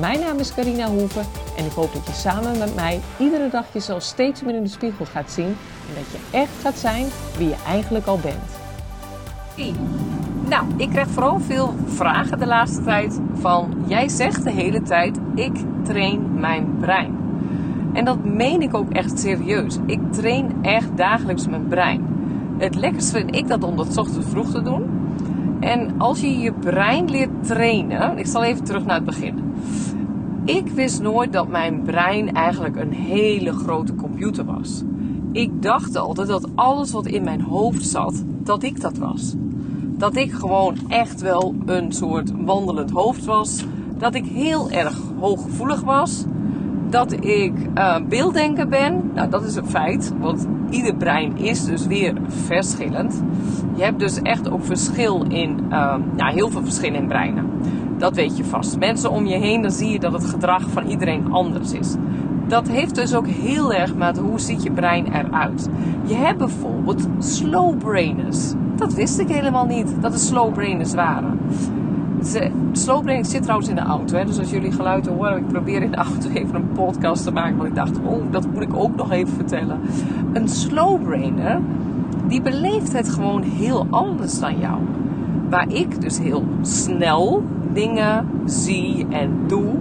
Mijn naam is Carina Hoeven en ik hoop dat je samen met mij iedere dag jezelf steeds meer in de spiegel gaat zien en dat je echt gaat zijn wie je eigenlijk al bent. Nou, ik krijg vooral veel vragen de laatste tijd van jij zegt de hele tijd ik train mijn brein. En dat meen ik ook echt serieus. Ik train echt dagelijks mijn brein. Het lekkerste vind ik dat om dat ochtends vroeg te doen. En als je je brein leert trainen, ik zal even terug naar het begin. Ik wist nooit dat mijn brein eigenlijk een hele grote computer was. Ik dacht altijd dat alles wat in mijn hoofd zat, dat ik dat was. Dat ik gewoon echt wel een soort wandelend hoofd was. Dat ik heel erg hooggevoelig was. Dat ik uh, beelddenker ben. Nou, dat is een feit. Want ieder brein is dus weer verschillend. Je hebt dus echt ook verschil in, uh, nou, heel veel verschil in breinen. Dat weet je vast. Mensen om je heen, dan zie je dat het gedrag van iedereen anders is. Dat heeft dus ook heel erg met hoe ziet je brein eruit. Je hebt bijvoorbeeld slow brainers. Dat wist ik helemaal niet, dat er slow brainers waren. Brainers zit trouwens in de auto. Hè? Dus als jullie geluiden horen, ik probeer in de auto even een podcast te maken. Want ik dacht, oh, dat moet ik ook nog even vertellen. Een slow brainer, die beleeft het gewoon heel anders dan jou. Waar ik dus heel snel dingen zie en doe,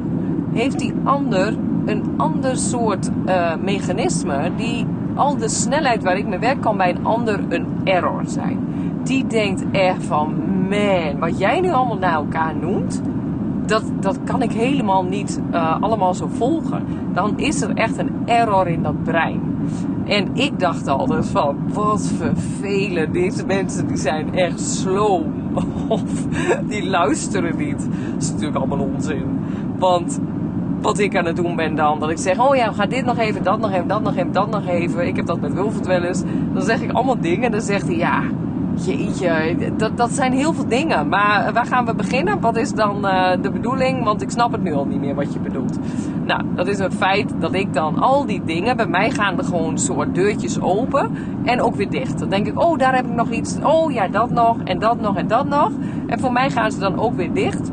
heeft die ander een ander soort uh, mechanisme die al de snelheid waar ik mee werk kan bij een ander een error zijn. Die denkt echt van, man, wat jij nu allemaal naar elkaar noemt, dat, dat kan ik helemaal niet uh, allemaal zo volgen. Dan is er echt een error in dat brein. En ik dacht altijd van, wat vervelend. Deze mensen die zijn echt slow. Of die luisteren niet. Dat is natuurlijk allemaal onzin. Want wat ik aan het doen ben dan, dat ik zeg, oh ja, ga dit nog even, dat nog even, dat nog even, dat nog even. Ik heb dat met Wilfred wel eens. Dan zeg ik allemaal dingen en dan zegt hij, ja, Jeetje, dat, dat zijn heel veel dingen. Maar waar gaan we beginnen? Wat is dan uh, de bedoeling? Want ik snap het nu al niet meer wat je bedoelt. Nou, dat is het feit dat ik dan al die dingen, bij mij gaan er gewoon soort deurtjes open en ook weer dicht. Dan denk ik, oh, daar heb ik nog iets. Oh ja, dat nog en dat nog en dat nog. En voor mij gaan ze dan ook weer dicht.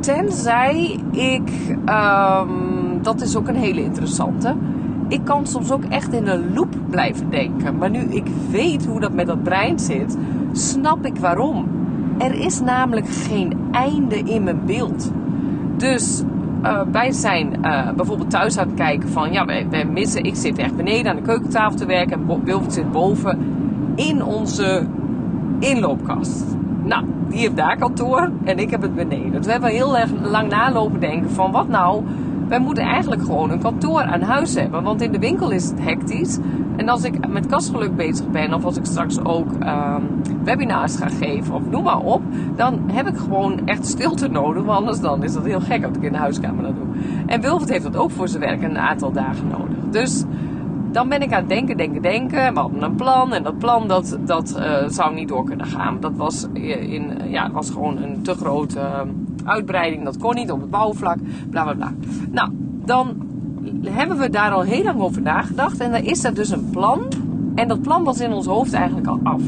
Tenzij ik, um, dat is ook een hele interessante ik kan soms ook echt in een loop blijven denken. Maar nu ik weet hoe dat met dat brein zit, snap ik waarom. Er is namelijk geen einde in mijn beeld. Dus uh, wij zijn uh, bijvoorbeeld thuis aan het kijken van, ja, wij, missen, ik zit echt beneden aan de keukentafel te werken en Wilfred zit boven in onze inloopkast. Nou, die heeft daar kantoor en ik heb het beneden. Dus we hebben heel erg lang nalopen denken van, wat nou wij moeten eigenlijk gewoon een kantoor aan huis hebben. Want in de winkel is het hectisch. En als ik met kastgeluk bezig ben, of als ik straks ook um, webinars ga geven, of noem maar op, dan heb ik gewoon echt stilte nodig. Want anders dan is dat heel gek als ik in de huiskamer dat doe. En Wilfred heeft dat ook voor zijn werk een aantal dagen nodig. Dus dan ben ik aan het denken, denken, denken. We hadden een plan en dat plan dat, dat uh, zou niet door kunnen gaan. Dat was, in, ja, was gewoon een te grote uitbreiding. Dat kon niet op het bouwvlak, bla bla bla. Nou, dan hebben we daar al heel lang over nagedacht. En dan is er dus een plan. En dat plan was in ons hoofd eigenlijk al af.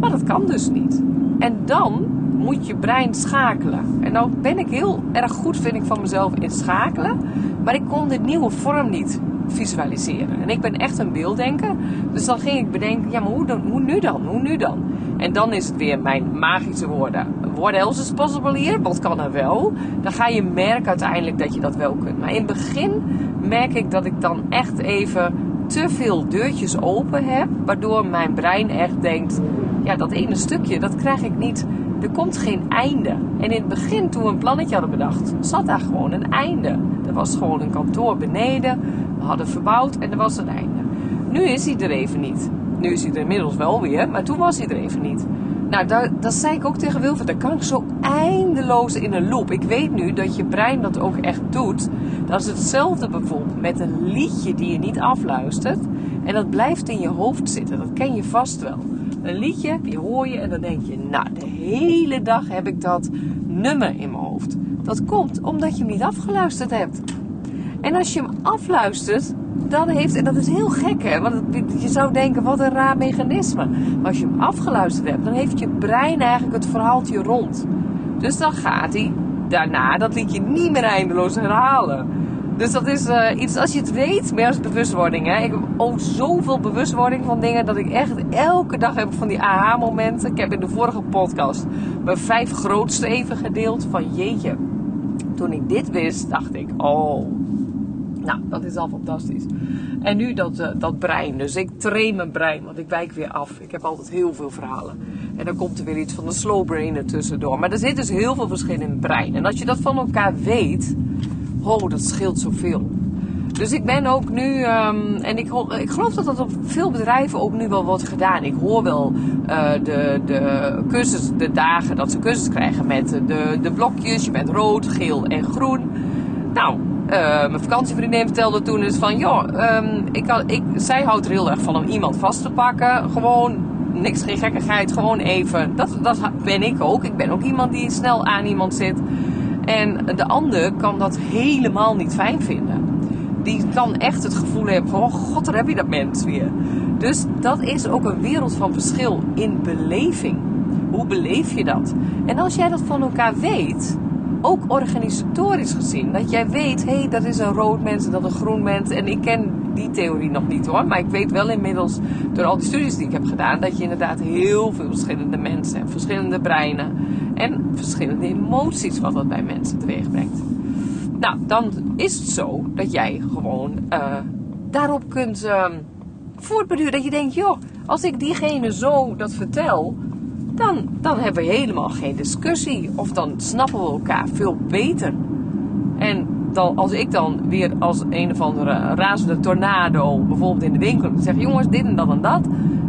Maar dat kan dus niet. En dan moet je brein schakelen. En dan ben ik heel erg goed, vind ik, van mezelf in schakelen. Maar ik kon dit nieuwe vorm niet visualiseren. En ik ben echt een beelddenker. Dus dan ging ik bedenken, ja, maar hoe, hoe nu dan? Hoe nu dan? En dan is het weer mijn magische woorden. What else is possible hier? Wat kan er wel? Dan ga je merken uiteindelijk dat je dat wel kunt. Maar in het begin merk ik dat ik dan echt even te veel deurtjes open heb. Waardoor mijn brein echt denkt, ja, dat ene stukje, dat krijg ik niet. Er komt geen einde. En in het begin, toen we een plannetje hadden bedacht, zat daar gewoon een einde. Er was gewoon een kantoor beneden. We hadden verbouwd en er was een einde. Nu is hij er even niet. Nu is hij er inmiddels wel weer, maar toen was hij er even niet. Nou, dat, dat zei ik ook tegen Wilfred. Daar kan ik zo eindeloos in een loop. Ik weet nu dat je brein dat ook echt doet. Dat is hetzelfde bijvoorbeeld met een liedje die je niet afluistert. En dat blijft in je hoofd zitten. Dat ken je vast wel. Een liedje, die hoor je en dan denk je, nou, de hele dag heb ik dat nummer in mijn hoofd. Dat komt omdat je hem niet afgeluisterd hebt. En als je hem afluistert, dan heeft, en dat is heel gek hè, want je zou denken wat een raar mechanisme. Maar als je hem afgeluisterd hebt, dan heeft je brein eigenlijk het verhaaltje rond. Dus dan gaat hij daarna dat liedje niet meer eindeloos herhalen. Dus dat is uh, iets, als je het weet, meer als bewustwording. Hè. Ik heb ook zoveel bewustwording van dingen dat ik echt elke dag heb van die aha-momenten. Ik heb in de vorige podcast mijn vijf grootste even gedeeld van jeetje. Toen ik dit wist, dacht ik, oh, nou, dat is al fantastisch. En nu dat, uh, dat brein. Dus ik train mijn brein, want ik wijk weer af. Ik heb altijd heel veel verhalen. En dan komt er weer iets van de slow brain er tussendoor. Maar er zit dus heel veel verschil in het brein. En als je dat van elkaar weet, oh, dat scheelt zoveel. Dus ik ben ook nu, um, en ik, ik geloof dat dat op veel bedrijven ook nu wel wordt gedaan. Ik hoor wel uh, de, de cursus, de dagen dat ze cursus krijgen met de, de blokjes. Je bent rood, geel en groen. Nou, uh, mijn vakantievriendin vertelde toen eens van, joh, um, ik, ik, zij houdt er heel erg van om iemand vast te pakken. Gewoon, niks, geen gekkigheid, gewoon even. Dat, dat ben ik ook. Ik ben ook iemand die snel aan iemand zit. En de ander kan dat helemaal niet fijn vinden. Die kan echt het gevoel hebben van, oh god, daar heb je dat mens weer. Dus dat is ook een wereld van verschil in beleving. Hoe beleef je dat? En als jij dat van elkaar weet, ook organisatorisch gezien. Dat jij weet, hé, hey, dat is een rood mens en dat een groen mens. En ik ken die theorie nog niet hoor. Maar ik weet wel inmiddels, door al die studies die ik heb gedaan, dat je inderdaad heel veel verschillende mensen hebt. Verschillende breinen. En verschillende emoties wat dat bij mensen teweeg brengt. Nou, dan is het zo dat jij gewoon uh, daarop kunt uh, voortbeduren. Dat je denkt, joh, als ik diegene zo dat vertel dan, dan hebben we helemaal geen discussie. Of dan snappen we elkaar veel beter. En dan, als ik dan weer als een of andere razende tornado, bijvoorbeeld in de winkel, zeg: jongens, dit en dat en dat.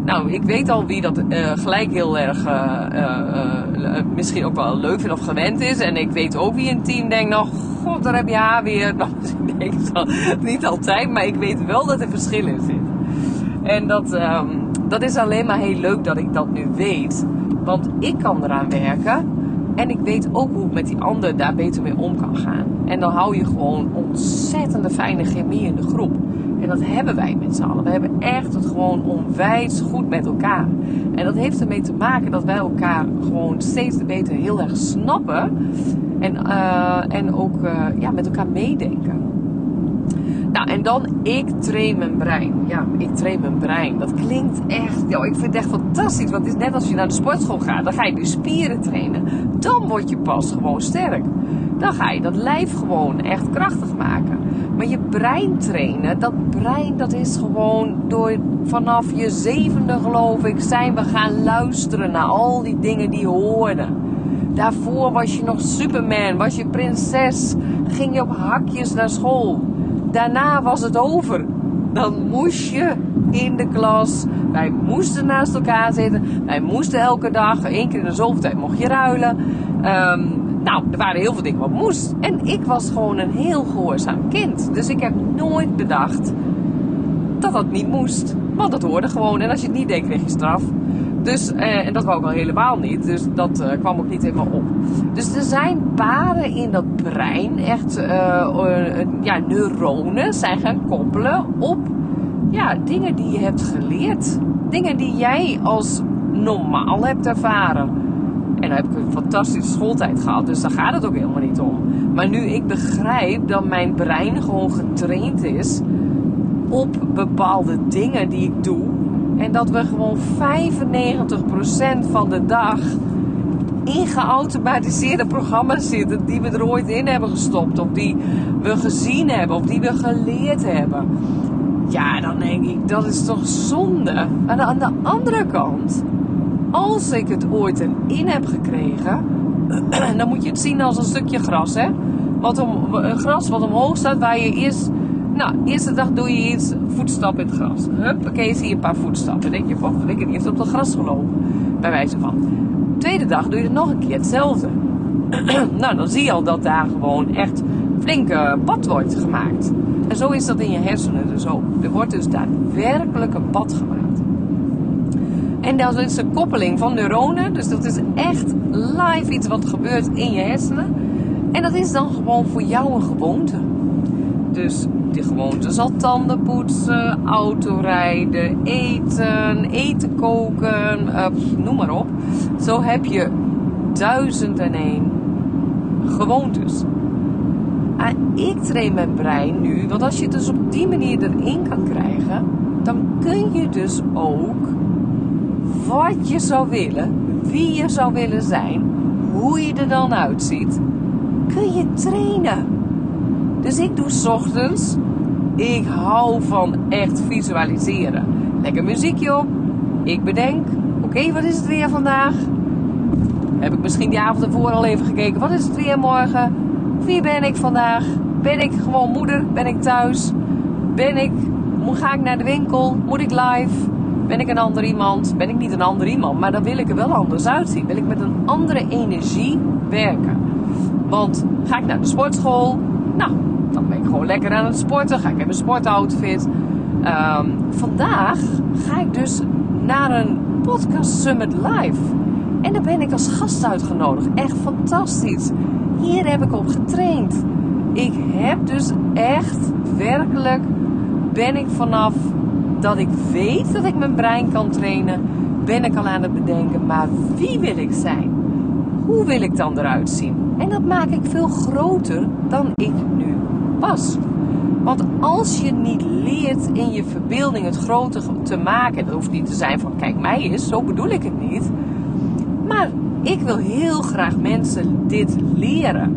Nou, ik weet al wie dat uh, gelijk heel erg uh, uh, misschien ook wel leuk vindt of gewend is. En ik weet ook wie het team denkt: nou, god, daar heb je haar weer. Nou, ik denk het niet altijd, maar ik weet wel dat er verschil in zit. En dat, um, dat is alleen maar heel leuk dat ik dat nu weet. Want ik kan eraan werken. En ik weet ook hoe ik met die ander daar beter mee om kan gaan. En dan hou je gewoon ontzettende fijne chemie in de groep. En dat hebben wij met z'n allen. We hebben echt het gewoon onwijs goed met elkaar. En dat heeft ermee te maken dat wij elkaar gewoon steeds beter heel erg snappen. En, uh, en ook uh, ja, met elkaar meedenken. Nou, en dan ik train mijn brein. Ja, ik train mijn brein. Dat klinkt echt, ja, ik vind het echt fantastisch. Want het is net als je naar de sportschool gaat. Dan ga je je spieren trainen. Dan word je pas gewoon sterk. Dan ga je dat lijf gewoon echt krachtig maken. Maar je brein trainen, dat brein dat is gewoon door vanaf je zevende geloof ik zijn we gaan luisteren naar al die dingen die hoorden. Daarvoor was je nog Superman, was je prinses, ging je op hakjes naar school daarna was het over. Dan moest je in de klas. Wij moesten naast elkaar zitten. Wij moesten elke dag, één keer in de zoveel tijd mocht je ruilen. Um, nou, er waren heel veel dingen wat moest. En ik was gewoon een heel gehoorzaam kind. Dus ik heb nooit bedacht dat dat niet moest. Want dat hoorde gewoon. En als je het niet deed, kreeg je straf. Dus, eh, en dat wou ik al helemaal niet. Dus dat uh, kwam ook niet helemaal op. Dus er zijn paden in dat brein, echt uh, ja, neuronen, zijn gaan koppelen op ja, dingen die je hebt geleerd. Dingen die jij als normaal hebt ervaren. En dan heb ik een fantastische schooltijd gehad, dus daar gaat het ook helemaal niet om. Maar nu ik begrijp dat mijn brein gewoon getraind is op bepaalde dingen die ik doe en dat we gewoon 95% van de dag in geautomatiseerde programma's zitten die we er ooit in hebben gestopt. Of die we gezien hebben. Of die we geleerd hebben. Ja, dan denk ik, dat is toch zonde. Maar aan de andere kant, als ik het ooit erin heb gekregen, dan moet je het zien als een stukje gras, hè. Wat om, een gras wat omhoog staat, waar je eerst nou, eerste dag doe je iets, voetstap in het gras. Huppakee, zie je een paar voetstappen. Denk je, van, heb eerst op dat gras gelopen. Bij wijze van. Tweede dag doe je het nog een keer hetzelfde. nou, dan zie je al dat daar gewoon echt flinke pad wordt gemaakt. En zo is dat in je hersenen dus ook. Er wordt dus daadwerkelijk een pad gemaakt. En dat is een koppeling van neuronen. Dus dat is echt live iets wat gebeurt in je hersenen. En dat is dan gewoon voor jou een gewoonte. Dus die gewoonte zal tanden poetsen, autorijden, eten, eten koken, uh, noem maar op. Zo heb je duizend en één gewoontes. En ik train mijn brein nu, want als je het dus op die manier erin kan krijgen, dan kun je dus ook wat je zou willen, wie je zou willen zijn, hoe je er dan uitziet, kun je trainen. Dus ik doe s ochtends, ik hou van echt visualiseren. Lekker muziekje op, ik bedenk, oké, wat is het weer vandaag? Heb ik misschien die avond ervoor al even gekeken, wat is het weer morgen? Wie ben ik vandaag? Ben ik gewoon moeder? Ben ik thuis? Ben ik, ga ik naar de winkel? Moet ik live? Ben ik een ander iemand? Ben ik niet een ander iemand? Maar dan wil ik er wel anders uitzien. Wil ik met een andere energie werken? Want ga ik naar de sportschool? Nou, dan ben ik gewoon lekker aan het sporten. Ga ik in mijn sportoutfit. Um, vandaag ga ik dus naar een podcast summit live. En daar ben ik als gast uitgenodigd. Echt fantastisch. Hier heb ik op getraind. Ik heb dus echt werkelijk ben ik vanaf dat ik weet dat ik mijn brein kan trainen, ben ik al aan het bedenken, maar wie wil ik zijn? Hoe wil ik dan eruit zien? En dat maak ik veel groter dan ik nu was. Want als je niet leert in je verbeelding het groter te maken, dat hoeft niet te zijn van kijk mij eens, zo bedoel ik het niet. Maar ik wil heel graag mensen dit leren.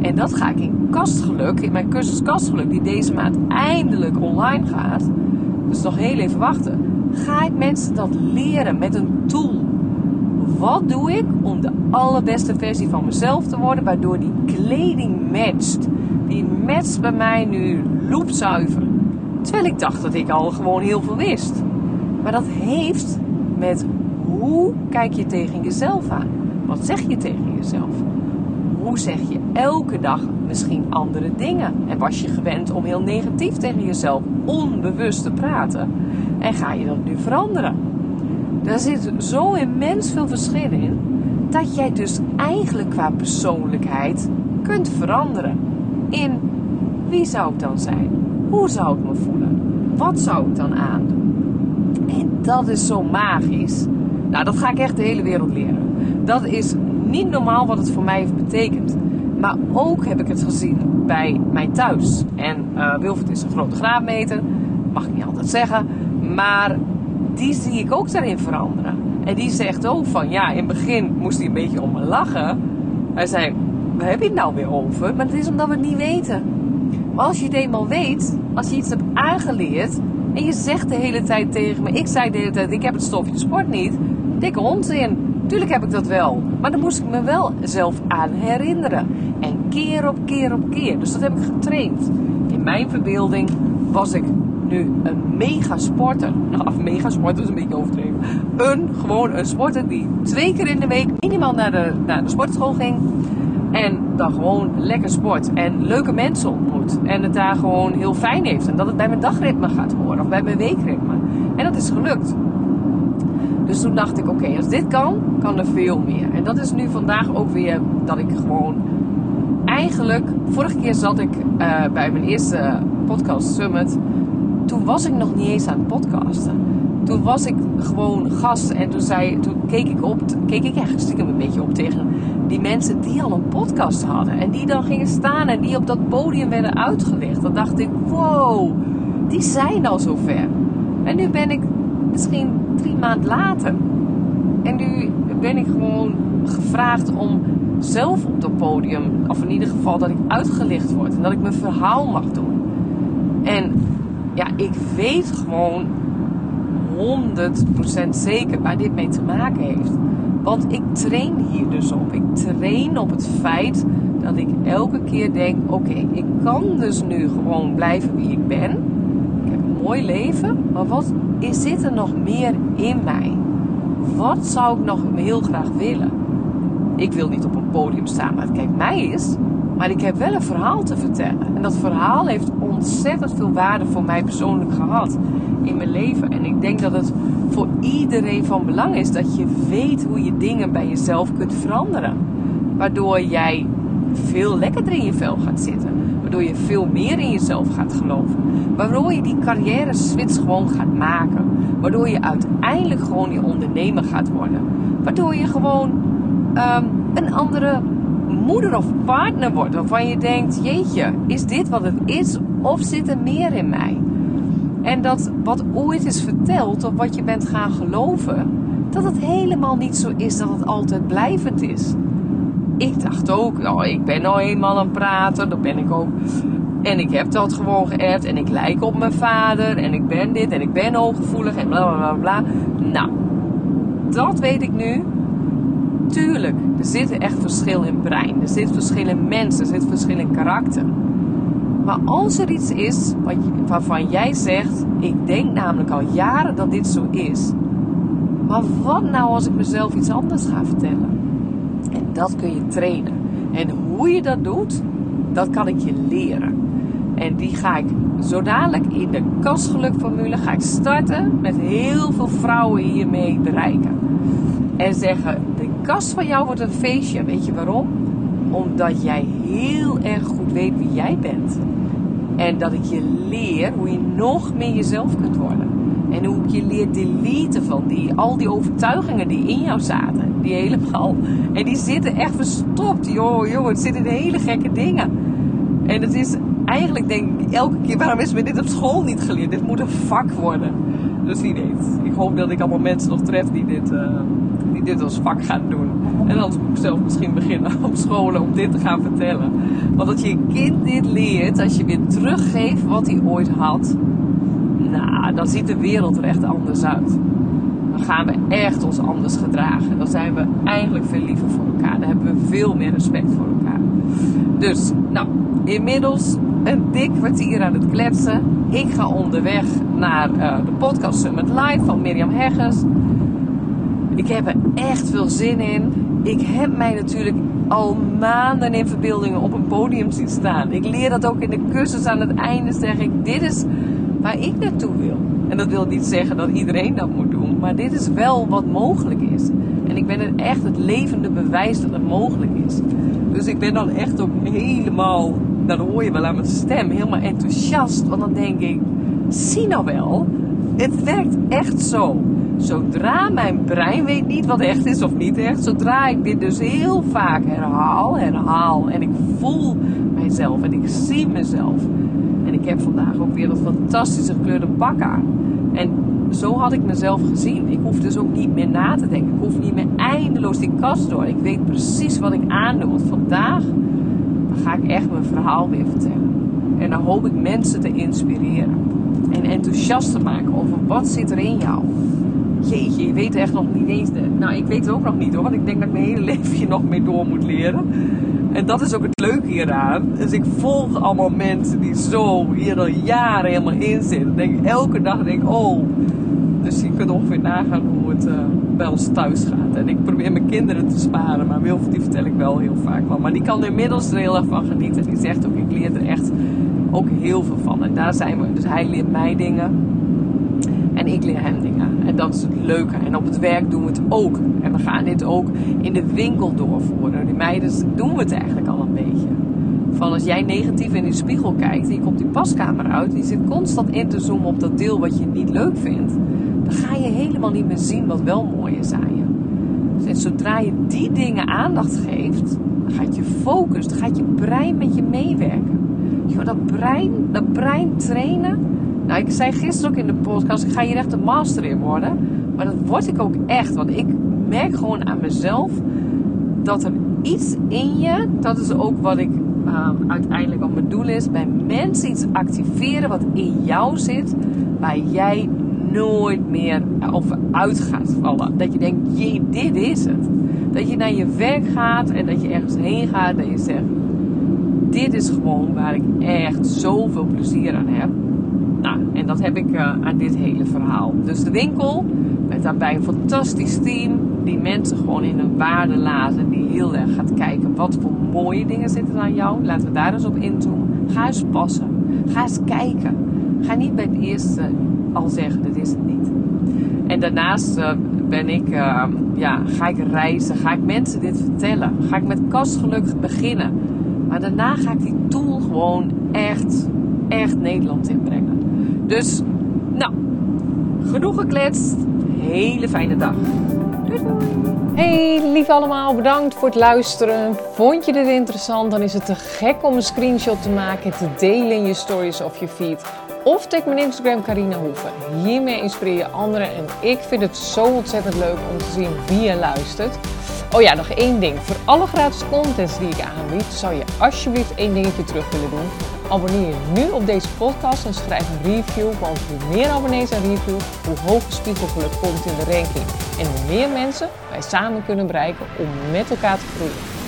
En dat ga ik in Kastgeluk, in mijn cursus Kastgeluk, die deze maand eindelijk online gaat. Dus nog heel even wachten. Ga ik mensen dat leren met een tool? Wat doe ik om de allerbeste versie van mezelf te worden, waardoor die kleding matcht? Die matcht bij mij nu loepzuiver. Terwijl ik dacht dat ik al gewoon heel veel wist. Maar dat heeft met hoe kijk je tegen jezelf aan? Wat zeg je tegen jezelf? Hoe zeg je elke dag misschien andere dingen? En was je gewend om heel negatief tegen jezelf onbewust te praten? En ga je dat nu veranderen? Daar zit zo immens veel verschil in dat jij dus eigenlijk qua persoonlijkheid kunt veranderen. In wie zou ik dan zijn? Hoe zou ik me voelen? Wat zou ik dan aandoen? En dat is zo magisch. Nou, dat ga ik echt de hele wereld leren. Dat is niet normaal wat het voor mij heeft betekend. Maar ook heb ik het gezien bij mij thuis. En uh, Wilfred is een grote graadmeter, mag ik niet altijd zeggen. Maar die zie ik ook daarin veranderen. En die zegt ook van, ja, in het begin moest hij een beetje om me lachen. Hij zei, waar heb je het nou weer over? Maar het is omdat we het niet weten. Maar als je het eenmaal weet, als je iets hebt aangeleerd... en je zegt de hele tijd tegen me... ik zei de hele tijd, ik heb het stofje sport niet... dikke onzin. Tuurlijk heb ik dat wel. Maar dan moest ik me wel zelf aan herinneren. En keer op keer op keer. Dus dat heb ik getraind. In mijn verbeelding was ik nu een mega sporter. Nou, of mega sporter is een beetje overdreven. Een, gewoon een sporter die twee keer in de week minimaal naar de, naar de sportschool ging. En dan gewoon lekker sport. En leuke mensen ontmoet. En het daar gewoon heel fijn heeft. En dat het bij mijn dagritme gaat horen. Of bij mijn weekritme. En dat is gelukt. Dus toen dacht ik, oké, als dit kan, kan er veel meer. En dat is nu vandaag ook weer dat ik gewoon eigenlijk, vorige keer zat ik uh, bij mijn eerste podcast summit. Toen was ik nog niet eens aan het podcasten. Toen was ik gewoon gast en toen, zei, toen keek ik op, keek ik echt stiekem een beetje op tegen die mensen die al een podcast hadden. En die dan gingen staan en die op dat podium werden uitgelegd. Dan dacht ik, wow, die zijn al zo ver. En nu ben ik misschien drie maanden later. En nu ben ik gewoon gevraagd om zelf op het podium, of in ieder geval dat ik uitgelicht word en dat ik mijn verhaal mag doen. En ja, ik weet gewoon 100% zeker waar dit mee te maken heeft. Want ik train hier dus op. Ik train op het feit dat ik elke keer denk: oké, ik kan dus nu gewoon blijven wie ik ben. Ik heb een mooi leven, maar wat is, zit er nog meer in mij? Wat zou ik nog heel graag willen? ik wil niet op een podium staan het kijk mij is. Maar ik heb wel een verhaal te vertellen. En dat verhaal heeft ontzettend veel waarde voor mij persoonlijk gehad in mijn leven. En ik denk dat het voor iedereen van belang is dat je weet hoe je dingen bij jezelf kunt veranderen. Waardoor jij veel lekkerder in je vel gaat zitten. Waardoor je veel meer in jezelf gaat geloven. Waardoor je die carrière switch gewoon gaat maken. Waardoor je uiteindelijk gewoon je ondernemer gaat worden. Waardoor je gewoon um, een andere moeder of partner wordt. Waarvan je denkt, jeetje, is dit wat het is? Of zit er meer in mij? En dat wat ooit is verteld of wat je bent gaan geloven, dat het helemaal niet zo is dat het altijd blijvend is. Ik dacht ook, oh, ik ben nou eenmaal een prater, dat ben ik ook. En ik heb dat gewoon geërfd en ik lijk op mijn vader en ik ben dit en ik ben hooggevoelig en bla bla bla bla. Nou, dat weet ik nu. Tuurlijk, er zit echt verschil in brein, er zit verschil in mensen, er zit verschil in karakter. Maar als er iets is waarvan jij zegt, ik denk namelijk al jaren dat dit zo is. Maar wat nou als ik mezelf iets anders ga vertellen? En dat kun je trainen. En hoe je dat doet, dat kan ik je leren. En die ga ik zo dadelijk in de kastgelukformule ga ik starten met heel veel vrouwen hiermee bereiken. En zeggen, kast van jou wordt een feestje. Weet je waarom? Omdat jij heel erg goed weet wie jij bent. En dat ik je leer hoe je nog meer jezelf kunt worden. En hoe ik je leer deleten van die, al die overtuigingen die in jou zaten. Die helemaal. En die zitten echt verstopt. Joh, joh, het zitten hele gekke dingen. En het is eigenlijk denk ik elke keer, waarom is me dit op school niet geleerd? Dit moet een vak worden. Dus. Ik hoop dat ik allemaal mensen nog tref die dit, uh, die dit als vak gaan doen. En anders moet ik zelf misschien beginnen op scholen om dit te gaan vertellen. Want dat je kind dit leert, als je weer teruggeeft wat hij ooit had. Nou, dan ziet de wereld er echt anders uit. Dan gaan we echt ons anders gedragen. Dan zijn we eigenlijk veel liever voor elkaar. Dan hebben we veel meer respect voor elkaar. Dus, nou, inmiddels een dik kwartier aan het kletsen. Ik ga onderweg naar uh, de podcast Summit Live van Mirjam Hegges. Ik heb er echt veel zin in. Ik heb mij natuurlijk al maanden in verbeeldingen op een podium zien staan. Ik leer dat ook in de cursus aan het einde. Zeg ik, dit is waar ik naartoe wil. En dat wil niet zeggen dat iedereen dat moet doen. Maar dit is wel wat mogelijk is. En ik ben er echt het levende bewijs dat het mogelijk is. Dus ik ben dan echt ook helemaal, dat hoor je wel aan mijn stem, helemaal enthousiast. Want dan denk ik, zie nou wel, het werkt echt zo. Zodra mijn brein weet niet wat echt is of niet echt, zodra ik dit dus heel vaak herhaal, herhaal en ik voel mijzelf en ik zie mezelf. En ik heb vandaag ook weer dat fantastische gekleurde pak aan. En zo had ik mezelf gezien. Ik hoef dus ook niet meer na te denken. Ik hoef niet meer eindeloos die kast door. Ik weet precies wat ik aandoe. Want vandaag ga ik echt mijn verhaal weer vertellen. En dan hoop ik mensen te inspireren. En enthousiast te maken over wat zit er in jou. Jeetje, je weet echt nog niet eens. De, nou, ik weet het ook nog niet hoor. Want ik denk dat ik mijn hele leven hier nog mee door moet leren. En dat is ook het leuke hieraan. Dus ik volg allemaal mensen die zo hier al jaren helemaal in zitten. Denk elke dag denk ik, oh, dus je kunt ongeveer nagaan hoe het uh, bij ons thuis gaat. En ik probeer mijn kinderen te sparen, maar Wilf die vertel ik wel heel vaak wel. Maar die kan er inmiddels er heel erg van genieten. Die zegt ook, ik leer er echt ook heel veel van. En daar zijn we. Dus hij leert mij dingen. En ik leer hem dingen. En dat is het leuke. En op het werk doen we het ook. En we gaan dit ook in de winkel doorvoeren. Die meiden doen we het eigenlijk al een beetje. Van als jij negatief in die spiegel kijkt en je komt die paskamer uit je zit constant in te zoomen op dat deel wat je niet leuk vindt, dan ga je helemaal niet meer zien wat wel mooi is aan je. En zodra je die dingen aandacht geeft, gaat je focus, gaat je brein met je meewerken. Dat brein, dat brein trainen. Nou, ik zei gisteren ook in de podcast, ik ga hier echt een master in worden. Maar dat word ik ook echt, want ik merk gewoon aan mezelf dat er iets in je, dat is ook wat ik um, uiteindelijk wat mijn doel is, bij mensen iets activeren wat in jou zit, waar jij nooit meer over uit gaat vallen. Dat je denkt, jee, dit is het. Dat je naar je werk gaat en dat je ergens heen gaat en je zegt, dit is gewoon waar ik echt zoveel plezier aan heb. Nou, en dat heb ik uh, aan dit hele verhaal. Dus de winkel, met daarbij een fantastisch team die mensen gewoon in een waarde laten. Die heel erg gaat kijken wat voor mooie dingen zitten aan jou. Laten we daar eens op inzoomen. Ga eens passen. Ga eens kijken. Ga niet bij het eerste al zeggen, dit is het niet. En daarnaast uh, ben ik, uh, ja, ga ik reizen, ga ik mensen dit vertellen. Ga ik met kastgeluk beginnen. Maar daarna ga ik die tool gewoon echt, echt Nederland inbrengen. Dus, nou, genoeg gekletst. Hele fijne dag. Doei. Hey lief allemaal, bedankt voor het luisteren. Vond je dit interessant? Dan is het te gek om een screenshot te maken en te delen in je stories of je feed. Of tag mijn Instagram Carina Hoeven. Hiermee inspireer je anderen en ik vind het zo ontzettend leuk om te zien wie je luistert. Oh ja, nog één ding. Voor alle gratis contents die ik aanbied, zou je alsjeblieft één dingetje terug willen doen. Abonneer je nu op deze podcast en schrijf een review. Want hoe meer abonnees en reviews, hoe hoger spiegelgeluk komt in de ranking. En hoe meer mensen wij samen kunnen bereiken om met elkaar te groeien.